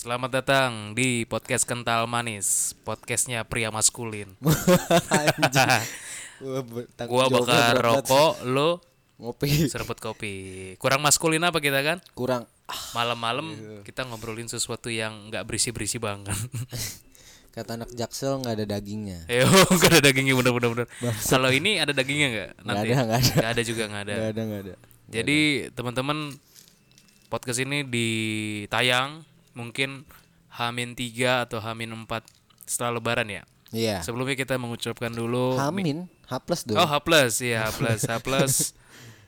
Selamat datang di podcast Kental Manis, podcastnya pria maskulin. Gua bakar rokok, lo ngopi seruput kopi. Kurang maskulin apa kita kan? kurang Malam-malam Iya. kita ngobrolin sesuatu yang nggak berisi-berisi banget. kata anak jaksel nggak ada dagingnya Eh, nggak ada dagingnya bener-bener. Kalau ini ada dagingnya nggak? Nanti ada, nggak ada. Nggak ada juga nggak ada. nggak ada nggak ada Jadi teman-teman podcast ini ditayang mungkin Hamin 3 atau Hamin 4 setelah lebaran ya. iya. Sebelumnya kita mengucapkan dulu hamin H plus dong. Oh H plus ya H plus H plus.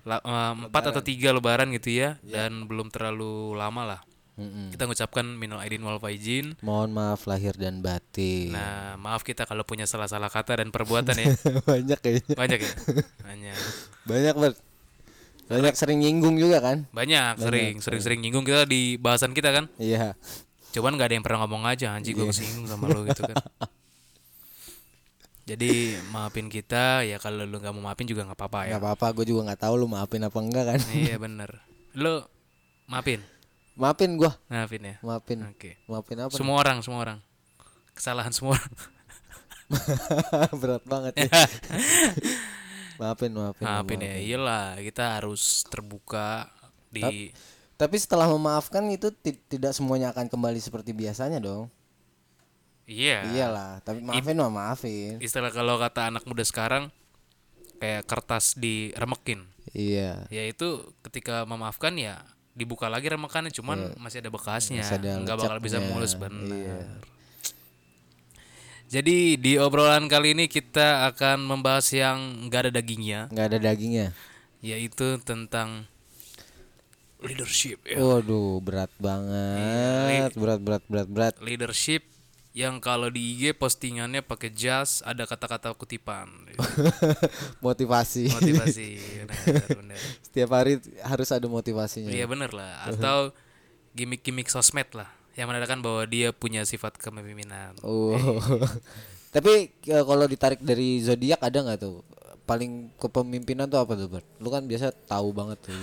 Eh, empat atau tiga lebaran gitu ya dan belum terlalu lama lah. Mm-mm. Kita mengucapkan minal aidin wal faizin. mohon maaf lahir dan batin. Nah maaf kita kalau punya salah-salah kata dan perbuatan ya. Banyak kayaknya. Banyak ya? Banyak. Banyak banget banyak sering nyinggung juga kan banyak sering sering sering nyinggung kita di bahasan kita kan. iya Cuman gak ada yang pernah ngomong aja anjing gue kesinggung sama lo gitu kan. Jadi maafin kita ya kalau lu nggak mau maafin juga nggak apa-apa ya. nggak apa-apa gue juga nggak tahu lu maafin apa enggak kan iya bener. Lo maafin, maafin gua maafin ya. maafin Oke. maafin apa Semua orang, semua orang. Kesalahan semua orang. berat banget ya maafin maafin maafin ya. Iyalah, kita harus terbuka di tapi setelah memaafkan itu ti- tidak semuanya akan kembali seperti biasanya dong Iya. iyalah tapi maafin mah maafin Istilah kalau kata anak muda sekarang kayak kertas diremekin. iya Yaitu ketika memaafkan ya dibuka lagi remekannya cuman masih ada bekasnya. Nggak bakal bisa mulus benar. Iya. Jadi di obrolan kali ini kita akan membahas yang nggak ada dagingnya, nggak ada dagingnya yaitu tentang leadership ya. waduh berat banget berat berat berat berat Leadership yang kalau di IG postingannya pakai jas ada kata-kata kutipan. motivasi Motivasi. benar, benar. setiap hari harus ada motivasinya Iya bener lah. Atau gimmick-gimmick sosmed lah yang menandakan bahwa dia punya sifat kepemimpinan. oh tapi ya, kalau ditarik dari zodiak ada nggak tuh paling kepemimpinan tuh apa tuh Bert? lu kan biasa tahu banget tuh.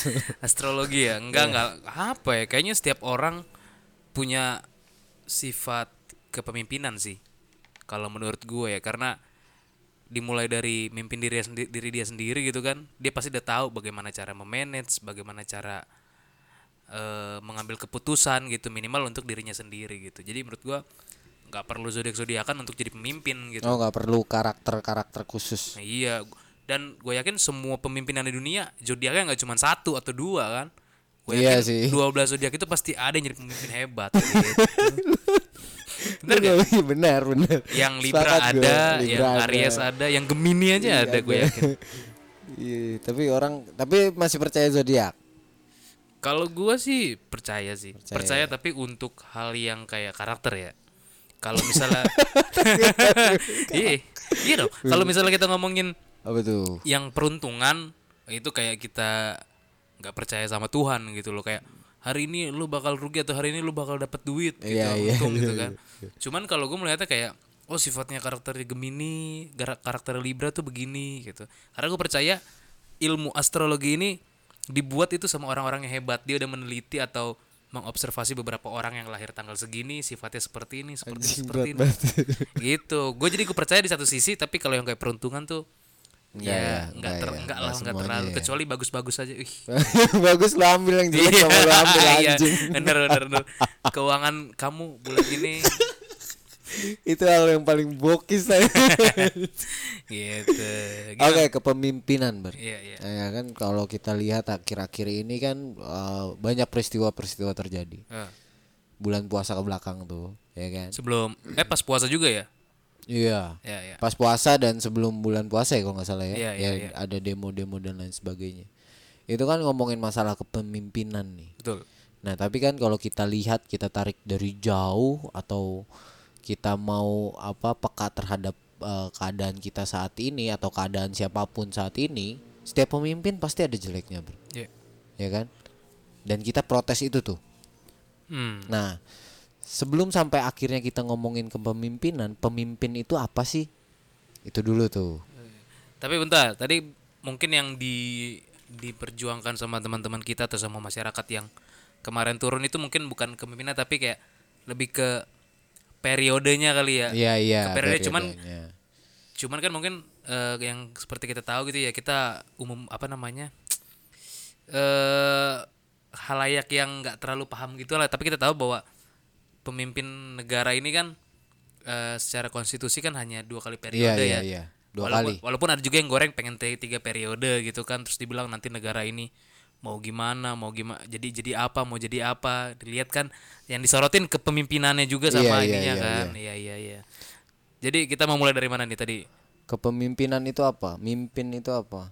Astrologi ya? Enggak, enggak. Apa ya? Kayaknya setiap orang punya sifat kepemimpinan sih. Kalau menurut gue ya, karena dimulai dari mimpin diri, diri dia sendiri gitu kan, dia pasti udah tahu bagaimana cara memanage, bagaimana cara eh, mengambil keputusan gitu minimal untuk dirinya sendiri gitu. Jadi menurut gue nggak perlu zodiak zodiakan untuk jadi pemimpin gitu. oh nggak perlu karakter karakter khusus Nah, iya, dan gue yakin semua pemimpinan di dunia zodiaknya nggak cuma satu atau dua kan. Gue Iya yakin sih. 12 zodiak itu pasti ada yang jadi pemimpin hebat. gitu. Bener gak? Iya, benar benar Yang Libra Sepakat gua, ada, Libra yang Aries ada, yang Gemini aja ada gue yakin. Iya, tapi orang tapi masih percaya zodiak. Kalau gue sih percaya sih, Percaya. percaya, tapi untuk hal yang kayak karakter ya. Kalau misalnya, iya, iya dong. Kalau misalnya kita ngomongin Apa tuh? yang peruntungan itu kayak kita nggak percaya sama Tuhan gitu loh kayak hari ini lu bakal rugi atau hari ini lu bakal dapat duit gitu Iya, iya, untung iya, gitu kan cuman kalau gue melihatnya kayak oh sifatnya karakter Gemini karakter Libra tuh begini gitu karena gue percaya ilmu astrologi ini dibuat itu sama orang-orang yang hebat. Dia udah meneliti atau mengobservasi beberapa orang yang lahir tanggal segini sifatnya seperti ini seperti ini seperti ini. gitu. Gue jadi gue percaya di satu sisi tapi kalau yang kayak peruntungan tuh Enggak ya ya, enggak enggak ter ya, lah semuanya terlalu. ya. kecuali bagus-bagus aja. Ih. Bagus lu ambil yang jelek sama lu ambil Iya, anjing. bener bener bener. Keuangan kamu bulan ini Itu hal yang paling bokis saya. gitu Oke, Gimana? kepemimpinan, Ber. iya iya Ya kan kalau kita lihat akhir-akhir ini kan eh, banyak peristiwa-peristiwa terjadi. Eh, Bulan puasa ke belakang tuh, ya kan? sebelum eh pas puasa juga ya Iya. ya ya Pas puasa dan sebelum bulan puasa ya kalau nggak salah ya. Iya, iya, ya iya. ada demo-demo dan lain sebagainya. Itu kan ngomongin masalah kepemimpinan nih. betul Nah, tapi kan kalau kita lihat kita tarik dari jauh atau kita mau apa peka terhadap eh, keadaan kita saat ini atau keadaan siapa pun saat ini, setiap pemimpin pasti ada jeleknya, Bro. Iya. Ya kan? Dan kita protes itu tuh. hmm Nah, sebelum sampai akhirnya kita ngomongin kepemimpinan, pemimpin itu apa sih? Itu dulu tuh. tapi bentar tadi mungkin yang di diperjuangkan sama teman-teman kita atau sama masyarakat yang kemarin turun itu mungkin bukan kepemimpinan tapi kayak lebih ke periodenya kali ya. Iya iya. Ke periode cuman periodenya. cuman kan mungkin eh, yang seperti kita tahu gitu ya kita umum apa namanya eh halayak yang nggak terlalu paham gitu lah tapi kita tahu bahwa pemimpin negara ini kan eh, secara konstitusi kan hanya dua kali periode iya ya iya. Dua walaupun, kali. walaupun ada juga yang goreng pengen ti- tiga periode gitu kan terus dibilang nanti negara ini mau gimana mau gimana jadi jadi apa mau jadi apa dilihat kan yang disorotin kepemimpinannya juga Iya, sama iya, ininya iya, kan iya iya iya jadi kita mau mulai dari mana nih tadi Kepemimpinan itu apa? Mimpin itu apa?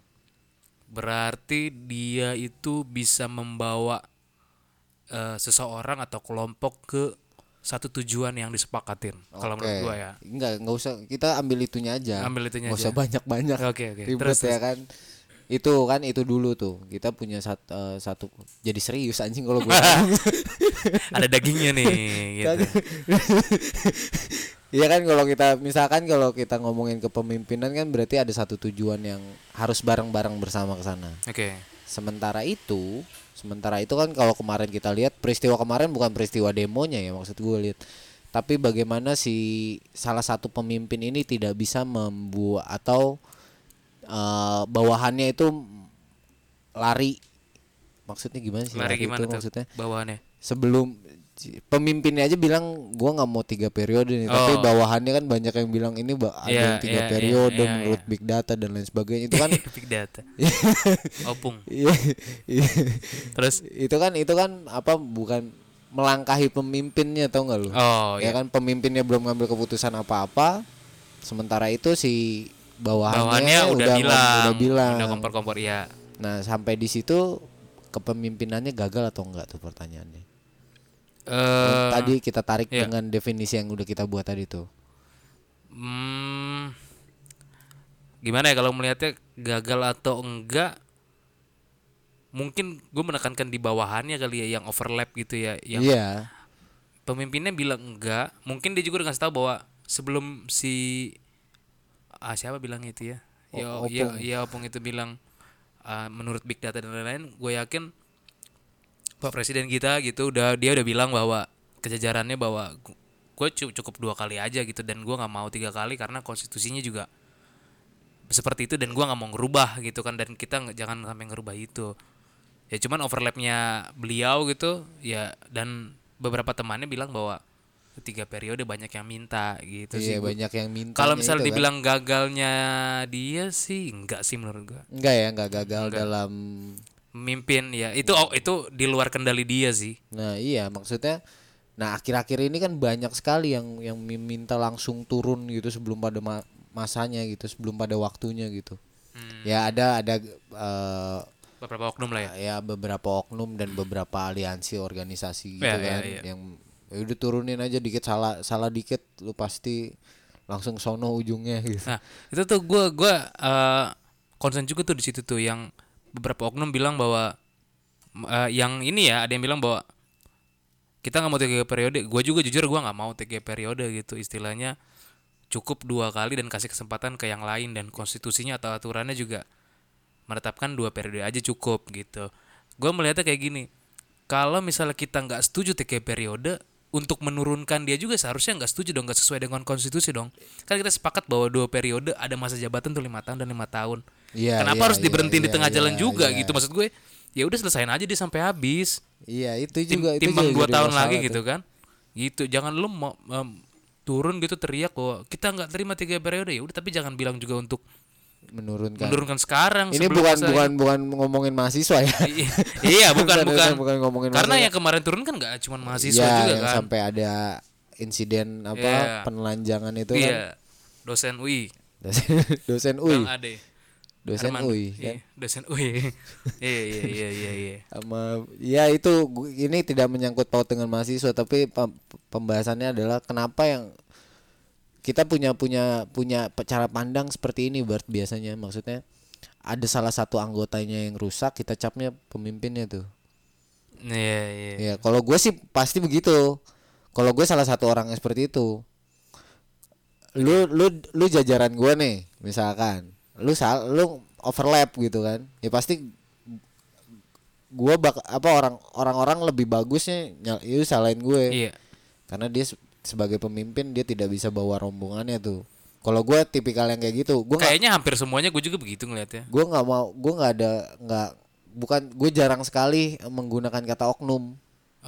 berarti dia itu bisa membawa eh, seseorang atau kelompok ke satu tujuan yang disepakatin kalau menurut gua ya Enggak, enggak usah. Kita ambil itunya aja. Ambil itunya Nggak aja. usah banyak-banyak. Oke, oke. Ribet Terus, ya kan. Itu kan itu dulu tuh. Kita punya sat, eh, satu jadi serius anjing kalau gue. ada dagingnya nih gitu Iya kan kalau kita misalkan kalau kita ngomongin kepemimpinan kan berarti ada satu tujuan yang harus bareng-bareng bersama ke sana. oke Sementara itu, sementara itu kan kalau kemarin kita lihat peristiwa kemarin bukan peristiwa demonya ya maksud gue lihat. Tapi bagaimana si salah satu pemimpin ini tidak bisa membuat atau eh, bawahannya itu lari. Maksudnya gimana sih? lari itu gimana tuh maksudnya? bawahannya Sebelum pemimpinnya aja bilang gua nggak mau tiga periode nih, tapi Oh. bawahannya kan banyak yang bilang ini ada Iya, yang tiga iya, iya, periode iya, menurut big data dan lain sebagainya. Itu kan big data opung Iya, iya. terus itu kan itu kan apa bukan melangkahi pemimpinnya tau nggak lu? oh ya ya kan pemimpinnya belum ngambil keputusan apa-apa. Sementara itu si bawahannya, bawahannya udah, ngom- bilang udah bilang. udah kompor-kompor ya Nah, sampai di situ kepemimpinannya gagal atau enggak tuh pertanyaannya. eh tadi kita tarik iya. dengan definisi yang udah kita buat tadi tuh. hmm, gimana ya kalau melihatnya gagal atau enggak mungkin gue menekankan di bawahannya kali ya yang overlap gitu ya yang Iya. pemimpinnya bilang enggak mungkin dia juga udah ngasih tahu bahwa sebelum si ah siapa bilang itu ya? Ya ya, ya opung itu bilang ah, menurut big data dan lain-lain gue yakin pak presiden kita gitu udah dia udah bilang bahwa kejajarannya bahwa gue cukup dua kali aja gitu dan gue nggak mau tiga kali karena konstitusinya juga seperti itu dan gua nggak mau ngerubah gitu kan dan kita nggak- jangan sampai ngerubah itu. Ya cuman overlapnya beliau gitu ya dan beberapa temannya bilang bahwa tiga periode banyak yang minta gitu Iya, sih gua. banyak yang minta. kalau misalnya dibilang gagalnya dia sih enggak sih menurut gua enggak ya, enggak gagal dalam memimpin ya itu oh, itu di luar kendali dia sih Nah, iya maksudnya nah akhir-akhir ini kan banyak sekali yang yang minta langsung turun gitu sebelum pada ma- masanya gitu, sebelum pada waktunya gitu. Hmm. Ya ada ada eh, beberapa oknum lah ya ya beberapa oknum dan beberapa aliansi organisasi gitu Ya, ya, kan ya. yang ya udah turunin aja dikit salah salah dikit lu pasti langsung sono ujungnya gitu. Nah, itu tuh gua gua eh, concern juga tuh di situ tuh yang beberapa oknum bilang bahwa eh, yang ini ya ada yang bilang bahwa kita nggak mau tiga periode. Gua juga jujur gua nggak mau tiga periode gitu istilahnya cukup dua kali dan kasih kesempatan ke yang lain dan konstitusinya atau aturannya juga menetapkan dua periode aja cukup gitu. Gua melihatnya kayak gini. Kalau misalnya kita nggak setuju tiga periode untuk menurunkan dia juga seharusnya nggak setuju dong nggak sesuai dengan konstitusi dong. Kan kita sepakat bahwa dua periode ada masa jabatan tuh lima tahun dan lima tahun. Iya, kenapa iya, harus iya, diberhentiin di iya, tengah iya, jalan juga gitu? Maksud gue ya udah selesain aja dia sampai habis. Iya, itu Tim, juga itu timbang juga dua tahun lagi tuh. gitu kan? Gitu jangan lu mau em, turun gitu teriak bahwa kita nggak terima tiga periode ya udah tapi jangan bilang juga untuk menurunkan. menurunkan sekarang Ini bukan masa bukan bukan ngomongin mahasiswa ya. Iya bukan bukan bukan ngomongin karena mahasiswa. yang kemarin turun kan nggak cuma mahasiswa Iya, juga yang kan sampai ada insiden apa Iya. penelanjangan itu kan. iya dosen UI Dosen, dosen UI, Bang Ade dosen Arman. UI Iya, kan. dosen UI iya iya iya iya iya Sama ya itu ini tidak menyangkut paut dengan mahasiswa tapi pem- pembahasannya adalah kenapa yang kita punya punya punya cara pandang seperti ini Bart biasanya maksudnya ada salah satu anggotanya yang rusak kita capnya pemimpinnya tuh. iya iya Ya, kalau gue sih pasti begitu. Kalau gue salah satu orang yang seperti itu. Lu lu lu jajaran gue nih, misalkan. Lu sal lu overlap gitu kan. Ya pasti gua bak apa orang orang-orang lebih bagusnya nyal itu salahin gue. iya karena dia sebagai pemimpin dia tidak bisa bawa rombongannya tuh kalau gue tipikal yang kayak gitu gue Kayaknya hampir semuanya gue juga begitu ngeliatnya. gue nggak mau gue nggak ada nggak bukan gue jarang sekali menggunakan kata oknum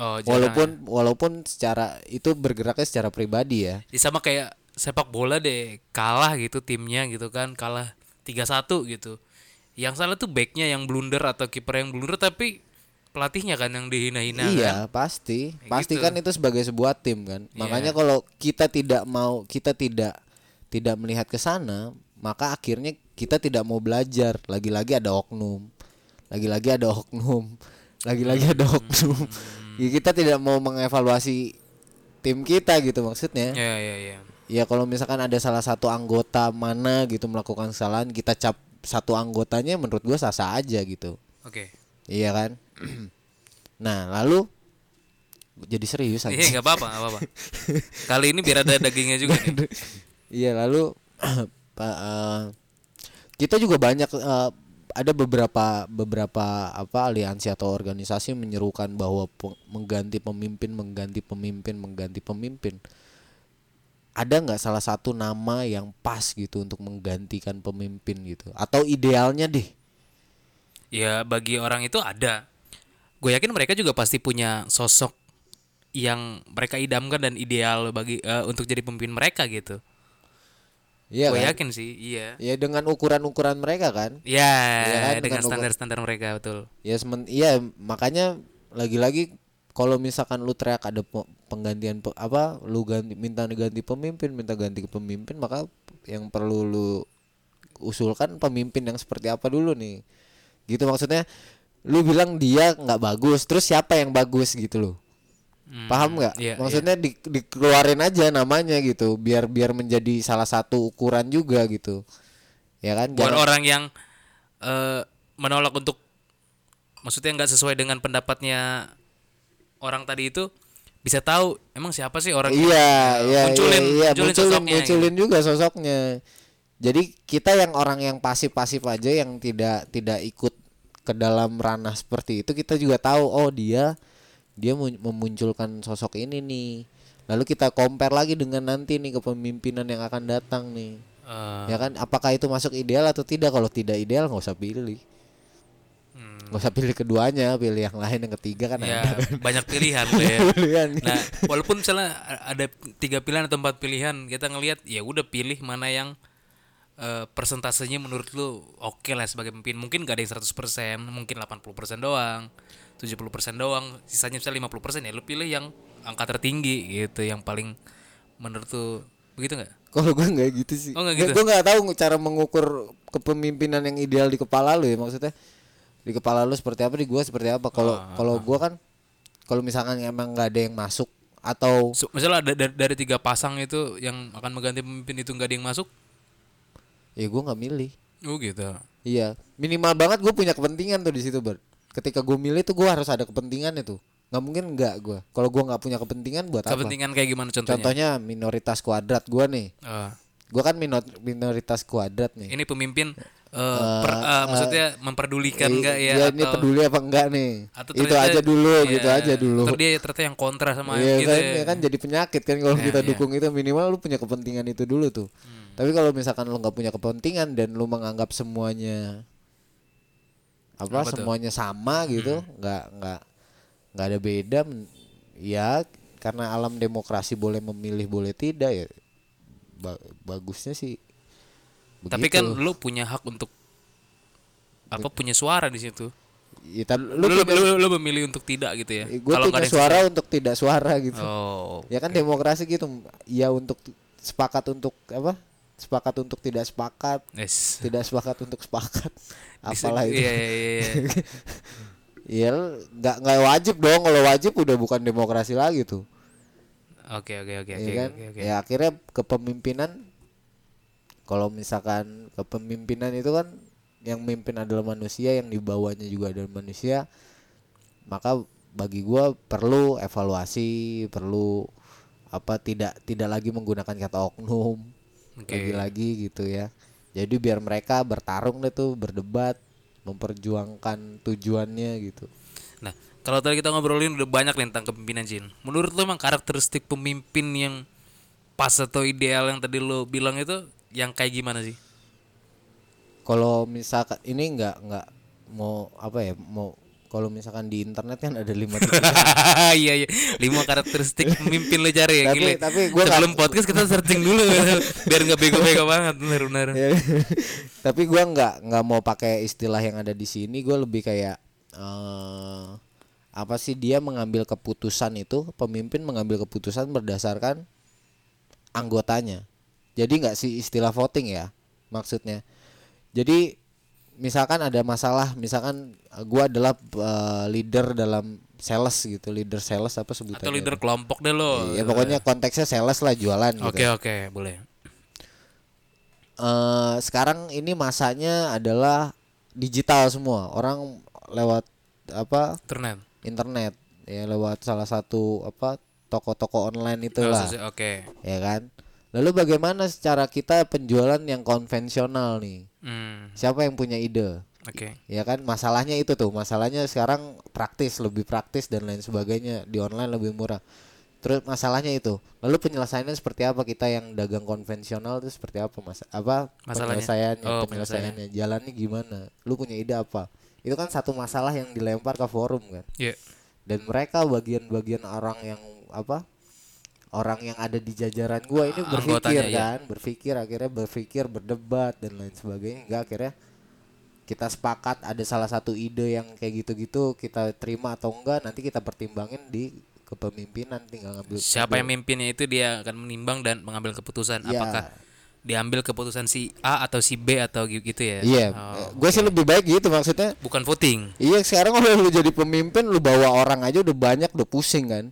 Oh, jarang walaupun walaupun secara itu bergeraknya secara pribadi ya ya. Ya sama kayak sepak bola deh kalah gitu timnya gitu kan kalah 3-1 gitu. Yang salah tuh backnya yang blunder atau kiper yang blunder tapi pelatihnya kan yang dihina-hina kan. iya pasti pasti gitu. kan itu sebagai sebuah tim kan. Makanya kalau kita tidak mau kita tidak tidak melihat ke sana maka akhirnya kita tidak mau belajar. Lagi-lagi ada oknum. Lagi-lagi ada oknum. Lagi-lagi ada oknum. Ya, kita tidak mau mengevaluasi tim kita gitu maksudnya. Ya ya ya. ya kalau misalkan ada salah satu anggota mana gitu melakukan kesalahan kita cap satu anggotanya menurut gua sah-sah aja gitu. Oke. Iya kan nah lalu jadi serius Iya anjing. nggak apa-apa nggak apa-apa. Kali ini biar ada dagingnya juga nih. iya lalu pa- eh, kita juga banyak eh, ada beberapa beberapa apa aliansi atau organisasi menyerukan bahwa mengganti pemimpin mengganti pemimpin mengganti pemimpin ada nggak salah satu nama yang pas gitu untuk menggantikan pemimpin gitu atau idealnya deh Ya bagi orang itu ada. Gue yakin mereka juga pasti punya sosok yang mereka idamkan dan ideal bagi eh, untuk jadi pemimpin mereka gitu. iya Gue kan yakin sih, iya. ya dengan ukuran-ukuran mereka kan Ya, Iya kan, dengan standar-standar mereka betul. ya semen iya makanya lagi-lagi kalau misalkan lu teriak ada pe- penggantian pe- apa lu ganti minta ganti pemimpin minta ganti pemimpin maka yang perlu lu usulkan pemimpin yang seperti apa dulu nih gitu maksudnya lu bilang dia nggak bagus terus siapa yang bagus gitu loh. Hmm, paham nggak? iya, maksudnya di, dikeluarin aja namanya gitu biar biar menjadi salah satu ukuran juga gitu. Ya kan? Buat Jangan- orang yang eh, menolak untuk maksudnya nggak sesuai dengan pendapatnya orang tadi itu bisa tahu emang siapa sih orang Iya, iya, munculin, iya, iya, munculin munculin, sosoknya gitu. munculin juga sosoknya. Jadi kita yang orang yang pasif-pasif aja yang tidak tidak ikut ke dalam ranah seperti itu kita juga tahu oh dia dia mun- memunculkan sosok ini nih. Lalu kita compare lagi dengan nanti nih kepemimpinan yang akan datang nih. Eh, Ya kan apakah itu masuk ideal atau tidak? Kalau tidak ideal nggak usah pilih. Nggak usah pilih keduanya, pilih yang lain yang ketiga kan ya ada. banyak pilihan ya. Pilihan. Nah, walaupun misalnya ada tiga pilihan atau empat pilihan, kita ngelihat ya udah pilih mana yang eh, persentasenya menurut lu oke lah sebagai pemimpin. Mungkin gak ada yang 100%, mungkin 80% doang, 70% doang, sisanya misalnya 50% ya lu pilih yang angka tertinggi gitu, yang paling menurut tuh begitu nggak? Kalau gue nggak gitu sih. Oh, nggak gitu? Gue nggak tahu cara mengukur kepemimpinan yang ideal di kepala lu ya maksudnya. Di kepala lu seperti apa di gua seperti apa. Kalau Ah, kalau gua kan kalau misalkan emang nggak ada yang masuk atau So, misalnya ada dari, dari tiga pasang itu yang akan mengganti pemimpin itu nggak ada yang masuk? Ya gua nggak milih. Oh gitu. Iya, minimal banget gue punya kepentingan tuh di situ, Ber. Ketika gue milih tuh gua harus ada kepentingan itu. Nggak mungkin nggak gua. Kalau gua nggak punya kepentingan buat apa? Kepentingan kayak gimana contohnya? Contohnya minoritas kuadrat gua nih. Eh, Gua kan minor- minoritas kuadrat nih. ini pemimpin eh, per- eh, maksudnya memperdulikan enggak ya ini atau peduli apa enggak nih? atau itu aja dulu, iya, gitu aja dulu. Atau dia ternyata yang kontra sama Iya gitu kan, ya. ya kan jadi penyakit kan kalau Iya, kita iya. dukung itu minimal lu punya kepentingan itu dulu tuh. Hmm. Tapi kalau misalkan lu nggak punya kepentingan dan lu menganggap semuanya apa, Apa tuh? Hmm. semuanya sama gitu, nggak nggak nggak ada beda, ya karena alam demokrasi boleh memilih boleh tidak ya ba- bagusnya sih. Tapi begitu. kan lu punya hak untuk apa punya suara di situ. Ya, tapi Lu, lu, lu, lu, lu memilih untuk tidak gitu ya. gue punya ada yang suara untuk tidak suara gitu. Oh. Ya kan demokrasi gitu. Ya untuk sepakat untuk apa? Sepakat untuk tidak sepakat, Yes. tidak sepakat untuk sepakat. Apalah itu. Iya, iya, iya, iya. Ya nggak nggak wajib dong. Kalau wajib udah bukan demokrasi lagi tuh. Oke, oke, oke, ya oke, kan? oke, oke. Ya akhirnya kepemimpinan kalau misalkan kepemimpinan itu kan yang mimpin adalah manusia, yang dibawanya juga adalah manusia, maka bagi gua perlu evaluasi, perlu apa tidak tidak lagi menggunakan kata oknum Oke. lagi-lagi gitu ya. Jadi biar mereka bertarung deh tuh, berdebat, memperjuangkan tujuannya gitu. Nah, Kalau tadi kita ngobrolin udah banyak nih tentang kepemimpinan Jin. Menurut lo emang karakteristik pemimpin yang pas atau ideal yang tadi lo bilang itu yang kayak gimana sih? Kalau misalkan ini nggak nggak mau apa ya mau kalau misalkan di internet kan ada lima iya iya. Lima karakteristik pemimpin lo cari ya. Tapi- gile. tapi gua sebelum podcast kita searching dulu biar nggak bego-bego banget benar benar. Ya. Tapi gua nggak nggak mau pakai istilah yang ada di sini. Gue lebih kayak eh apa sih dia mengambil keputusan itu pemimpin mengambil keputusan berdasarkan anggotanya. Jadi nggak sih istilah voting ya maksudnya. Jadi misalkan ada masalah, misalkan gua adalah eh, leader dalam sales gitu, leader sales apa sebutannya? Atau leader kelompok deh lo. Ya pokoknya konteksnya sales lah jualan gitu. Oke oke boleh. eh sekarang ini masanya adalah digital semua orang lewat apa Internet. internet ya lewat salah satu apa toko-toko online itulah Oke. ya kan lalu bagaimana secara kita penjualan yang konvensional nih? Hmm. siapa yang punya ide? Oke. ya kan masalahnya itu tuh. Masalahnya sekarang praktis lebih praktis dan lain sebagainya. Di online lebih murah. Terus masalahnya itu. Lalu penyelesaiannya seperti apa? Kita yang dagang konvensional itu seperti apa? Mas apa Masalahnya? penyelesaiannya? Oh, penyelesaiannya. Jalannya gimana? Lu punya ide apa? Itu kan satu masalah yang dilempar ke forum kan? Iya. dan mereka bagian-bagian orang yang apa orang yang ada di jajaran gua ini berpikir Anggotanya, ya. kan? Berpikir akhirnya berpikir berdebat dan lain sebagainya. Enggak akhirnya kita sepakat ada salah satu ide yang kayak gitu-gitu kita terima atau enggak nanti kita pertimbangin di kepemimpinan. Tinggal ngambil Siapa yang mimpinnya itu dia akan menimbang dan mengambil keputusan. Ya. apakah diambil keputusan si A atau si B atau gi- gitu ya. iya. Oh, gue sih lebih baik gitu maksudnya. Bukan voting. Iya sekarang kalau lu jadi pemimpin lu bawa orang aja udah banyak udah pusing kan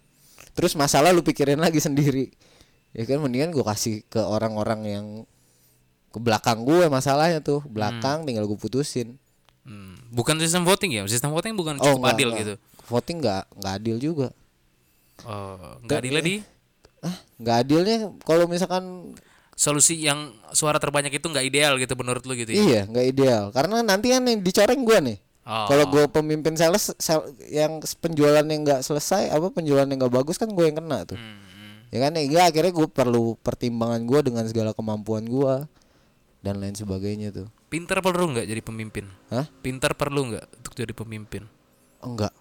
Terus masalah lu pikirin lagi sendiri. Ya kan mendingan gue kasih ke orang-orang yang ke belakang gue masalahnya tuh. Belakang tinggal gue putusin. Hmm, Bukan sistem voting ya. Sistem voting bukan oh cukup enggak, adil enggak. gitu. voting nggak nggak adil juga. Oh, enggak adil di? ah nggak adilnya kalau misalkan solusi yang suara terbanyak itu nggak ideal gitu menurut lu gitu ya. iya nggak ideal. Karena nanti kan yang dicoreng gue nih Oh. kalau gue pemimpin sales sel- yang penjualan yang nggak selesai apa penjualan yang nggak bagus kan gue yang kena tuh Hmm, ya kan ya akhirnya gue perlu pertimbangan gue dengan segala kemampuan gue dan lain sebagainya tuh Pinter perlu nggak jadi pemimpin? Hah? Pinter perlu nggak untuk jadi pemimpin? enggak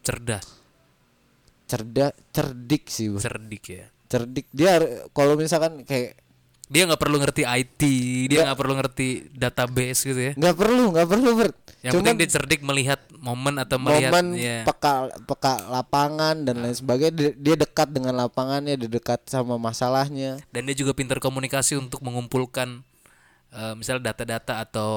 Cerdas, cerdak cerdik sih Bro. cerdik ya. cerdik dia kalau misalkan kayak Dia nggak perlu ngerti IT, dia nggak perlu ngerti database gitu ya. nggak perlu nggak perlu Bert. Yang penting dia cerdik melihat momen atau melihat momen ya. peka peka lapangan dan lain sebagainya dia, dekat dengan lapangannya dia dekat sama masalahnya dan dia juga pintar komunikasi untuk mengumpulkan eh, misalnya data-data atau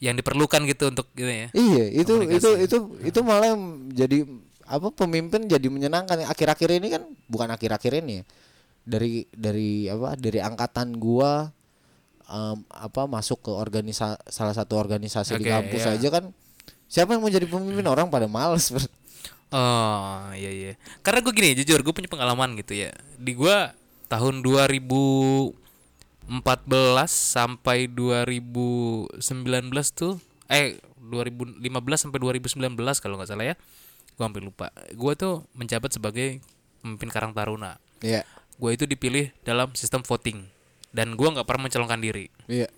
yang diperlukan gitu untuk gitu ya. iya itu itu itu itu malah jadi apa pemimpin jadi menyenangkan akhir-akhir ini kan bukan akhir-akhir ini ya dari dari apa dari angkatan gua em, apa masuk ke organisa salah satu organisasi di Oke, kampus iya. aja kan siapa yang mau jadi pemimpin orang pada males Bert. Oh iya iya. Karena gue gini jujur gue punya pengalaman gitu ya. Di gua tahun 2014 sampai 2019 tuh eh 2015 sampai 2019 kalau nggak salah ya. Gue hampir lupa. Gue tuh menjabat sebagai pemimpin Karang Taruna. iya Gue itu dipilih dalam sistem voting. Dan gua nggak pernah mencalonkan diri. Iya.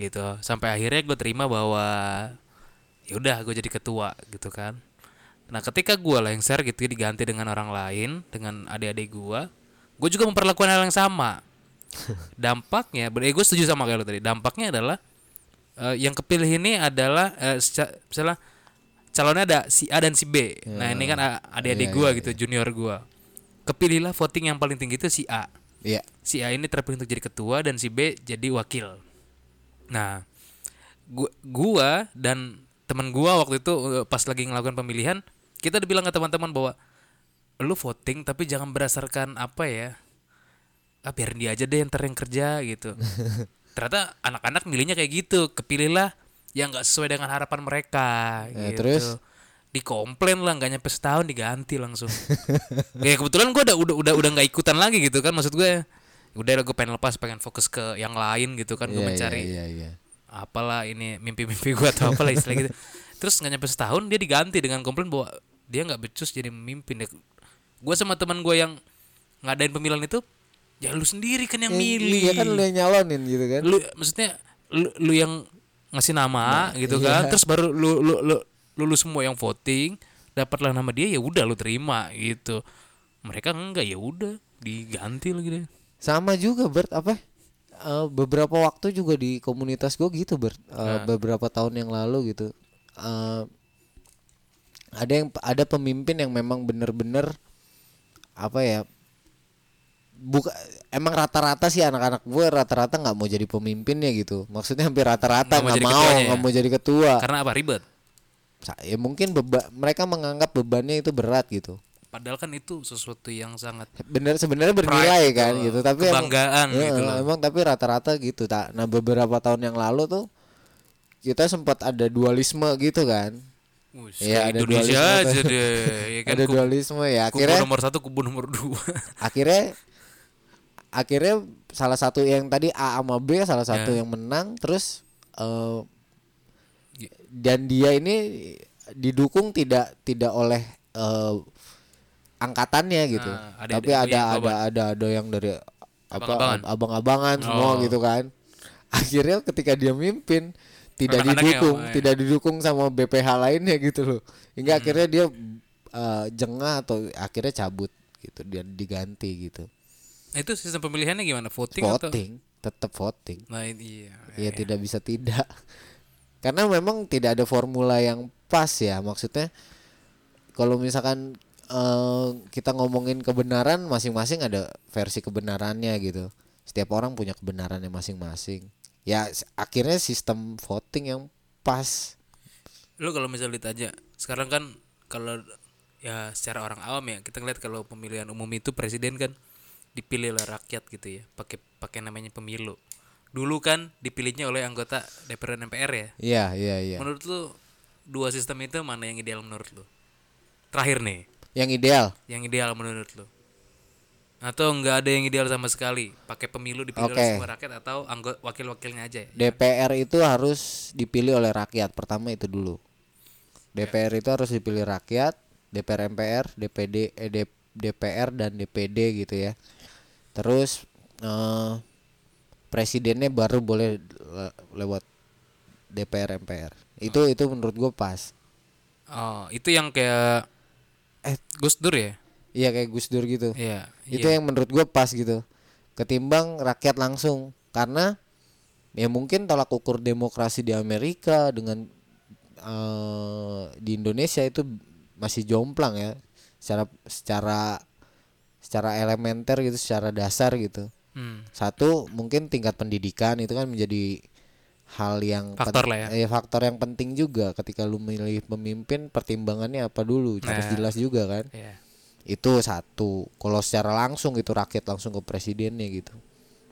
Gitu. Sampai akhirnya gue terima bahwa ya udah gue jadi ketua gitu kan. Nah ketika gue lengser gitu diganti dengan orang lain dengan adik-adik gue gue juga memperlakukan hal yang sama. Dampaknya eh, gue setuju sama kayak lo tadi. Dampaknya adalah eh, yang kepilih ini adalah eh, seca- misalnya calonnya ada si A dan si B. Nah ini kan a- adik-adik Iya, gue iya, gitu junior gue kepilihlah voting yang paling tinggi itu si A iya si A ini terpilih untuk jadi ketua dan si B jadi wakil. Nah, gua, gua dan teman gua waktu itu eh, pas lagi ngelakukan pemilihan, kita dibilang ke teman-teman bahwa lu voting tapi jangan berdasarkan apa ya? Ah biarin dia aja deh ntar yang kerja gitu. Ternyata anak-anak milihnya kayak gitu, kepilihlah yang nggak sesuai dengan harapan mereka Ya, gitu. terus? Dikomplain lah nggak nyampe setahun diganti langsung ya kebetulan gue udah udah udah udah nggak ikutan lagi gitu kan maksud gue udah gue pengen lepas pengen fokus ke yang lain gitu kan gue Iya, mencari iya, iya, iya. apalah ini mimpi-mimpi gue atau apalah istilah gitu terus nggak nyampe setahun dia diganti dengan komplain bahwa dia nggak becus jadi pemimpin ya gue sama teman gue yang ngadain pemilihan itu ya lu sendiri kan yang milih Iya kan lu yang nyalonin gitu kan. lu maksudnya lu, lu yang ngasih nama gitu iya. kan terus baru lu lu lu, lu, lu semua yang voting dapatlah nama dia ya udah lu terima gitu mereka enggak ya udah diganti lagi deh Sama juga Bert apa? eh, beberapa waktu juga di komunitas gue gitu Bert. Eh, beberapa tahun yang lalu gitu. Eh, ada yang ada pemimpin yang memang bener-bener apa ya? Buka emang rata-rata sih anak-anak gue rata-rata nggak mau jadi pemimpinnya gitu. Maksudnya hampir rata-rata Nggak mau nggak mau ya? mau jadi ketua. karena apa ribet Ya mungkin beba- mereka menganggap bebannya itu berat gitu. padahal kan itu sesuatu yang sangat bener sebenarnya bernilai Pride kan gitu. gitu tapi emang- Kebanggaan Iya, gitu loh. emang tapi rata-rata gitu tak nah beberapa tahun yang lalu tuh kita sempat ada dualisme gitu kan Wih, kayak ada Indonesia dualisme aja deh ya kan ada kubu, dualisme ya kubu akhirnya nomor satu kubu nomor dua akhirnya akhirnya salah satu yang tadi A sama B salah satu Ya. yang menang terus Gi- dan dia ini didukung tidak tidak oleh eh, angkatannya gitu. Nah, ada- tapi ada- ada ada ada ada yang dari apa Abang-abangan. ab- abang-abangan semua Oh. gitu kan. Akhirnya ketika dia mimpin tidak Anak-anaknya, didukung oh, iya. tidak didukung sama BPH lainnya gitu loh. Hingga Hmm. akhirnya dia eh, jengah atau akhirnya cabut gitu dia diganti gitu. Nah, itu sistem pemilihannya gimana? Voting, atau? Voting tetap voting. Nah iya ya tidak bisa tidak karena memang tidak ada formula yang pas ya maksudnya kalau misalkan eh, kita ngomongin kebenaran masing-masing ada versi kebenarannya gitu. Setiap orang punya kebenarannya masing-masing. Ya akhirnya sistem voting yang pas. Lu kalau misalnya ditanya sekarang kan kalau ya secara orang awam ya kita ngeliat kalau pemilihan umum itu presiden kan dipilih oleh rakyat gitu ya pakai pakai namanya pemilu dulu kan dipilihnya oleh anggota DPR dan MPR ya. Iya iya iya. Menurut lu dua sistem itu mana yang ideal menurut lu? Terakhir nih. Yang ideal? Yang ideal menurut lu. Atau enggak ada yang ideal sama sekali? Pakai pemilu dipilih oleh Oke. semua rakyat atau anggota wakil-wakilnya aja ya? DPR itu harus dipilih oleh rakyat pertama itu dulu. DPR itu harus dipilih rakyat DPR MPR DPD eh, D- DPR dan DPD gitu ya. Terus eh, presidennya baru boleh le- lewat DPR MPR itu itu menurut gue pas. Oh itu yang kayak Eh. Gus Dur ya? Iya kayak Gus Dur gitu. Iya itu iya. yang menurut gue pas gitu. Ketimbang rakyat langsung. Karena ya mungkin tolak ukur demokrasi di Amerika dengan eh, di Indonesia itu masih jomplang ya. Secara secara secara elementer gitu secara dasar gitu Hmm. satu mungkin tingkat pendidikan itu kan menjadi hal yang Faktor lah ya. eh, faktor yang penting juga ketika lu milih pemimpin pertimbangannya apa dulu harus Nah. jelas juga kan Iya. itu satu kalau secara langsung itu rakyat langsung ke presidennya gitu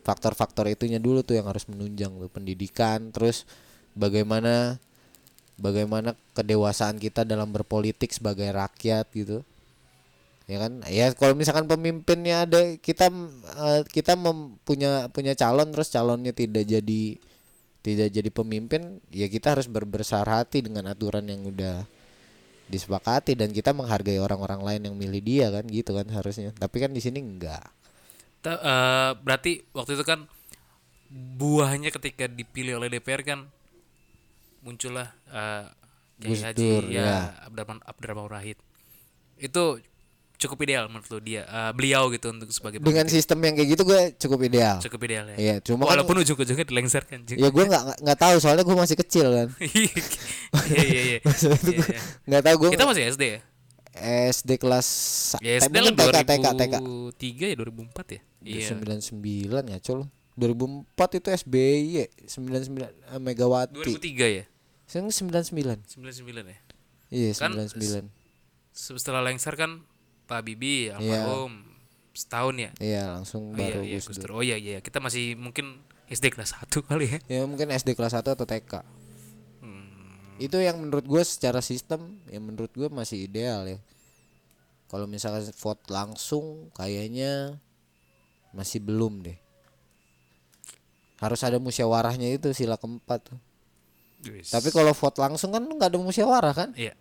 faktor-faktor itunya dulu tuh yang harus menunjang tuh pendidikan terus bagaimana bagaimana kedewasaan kita dalam berpolitik sebagai rakyat gitu ya kan? Ya kalau misalkan pemimpinnya ada kita eh, kita punya punya calon terus calonnya tidak jadi tidak jadi pemimpin ya kita harus berbesar hati dengan aturan yang udah disepakati dan kita menghargai orang-orang lain yang milih dia kan gitu kan harusnya. Tapi kan di sini enggak. Ta- eh, berarti waktu itu kan buahnya ketika dipilih oleh DPR kan muncullah eh Kiai Haji ya, ya. Abdurrahman Abdurrahman Rahid itu cukup ideal menurut lu dia eh, beliau gitu untuk sebagai dengan sistem yang kayak gitu gue cukup ideal. Cukup ideal ya. Iya, cuma kan walaupun ujung-ujungnya dilengsarkan juga. ya gue nggak nggak- tahu soalnya gue masih kecil kan. Iya iya iya Iya, gua iya. nggak tahu gue kita masih SD ya? SD kelas ya SD lah mungkin TK TK TK 2003 ya 2004 ya? Iya. sembilan sembilan ya col 2004 itu SBY 99 eh, Megawati. 2003 ya? Sekarang 99 99 ya? Iya Kan 99 Se- setelah lengser kan Pak Bibi Iya. almarhum setahun ya iya langsung oh, iya, baru iya, Gus Gus Dur. Oh iya iya kita masih mungkin SD kelas 1 kali ya ya mungkin SD kelas 1 atau TK Hmm. itu yang menurut gue secara sistem yang menurut gue masih ideal ya kalau misalkan vote langsung kayaknya masih belum deh harus ada musyawarahnya itu sila keempat tuh. Wis. tapi kalau vote langsung kan nggak ada musyawarah kan iya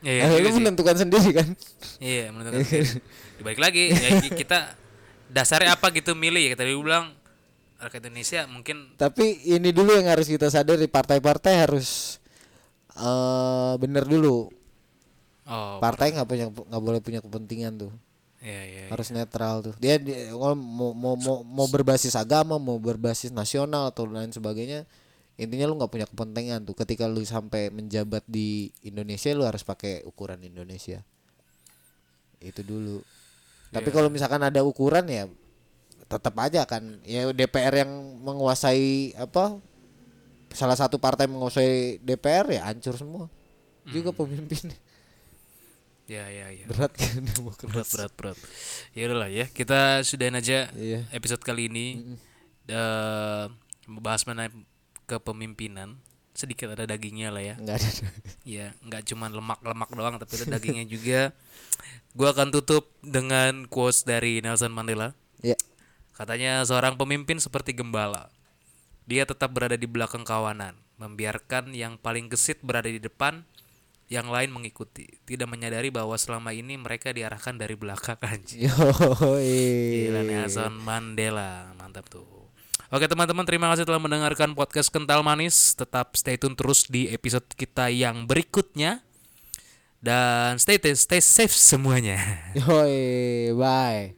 Iya, lu sih. menentukan sendiri kan Iya, menentukan sendiri. Dibalik lagi ya ki- kita dasarnya apa gitu milih ya tadi lu bilang rakyat Indonesia mungkin tapi ini dulu yang harus kita sadari partai-partai harus eh bener dulu oh partai nggak punya nggak boleh punya kepentingan tuh iya iya. harus netral tuh dia, dia mau, mau mau mau berbasis agama mau berbasis nasional atau lain sebagainya intinya lu nggak punya kepentingan tuh. Ketika lu sampai menjabat di Indonesia lu harus pakai ukuran Indonesia. Itu dulu. Tapi kalau misalkan ada ukuran ya tetap aja kan. Ya DPR yang menguasai apa salah satu partai menguasai DPR ya hancur semua. Juga pemimpin Ya ya ya. berat kan demokrasi Berat berat berat. Ya udahlah ya, kita sudahin aja Iya. episode kali ini. Eh membahas mengenai kepemimpinan. Sedikit ada dagingnya lah ya. nggak ada Ya, nggak cuma lemak-lemak doang tapi ada dagingnya juga. Gua akan tutup dengan quotes dari Nelson Mandela. ya Katanya seorang pemimpin seperti gembala. Dia tetap berada di belakang kawanan, membiarkan yang paling gesit berada di depan, yang lain mengikuti. Tidak menyadari bahwa selama ini mereka diarahkan dari belakang anjing. Gila Nelson Mandela, mantap tuh. Oke teman-teman, terima kasih telah mendengarkan podcast Kental Manis. Tetap stay tune terus di episode kita yang berikutnya. Dan stay stay safe semuanya. Yoi, bye.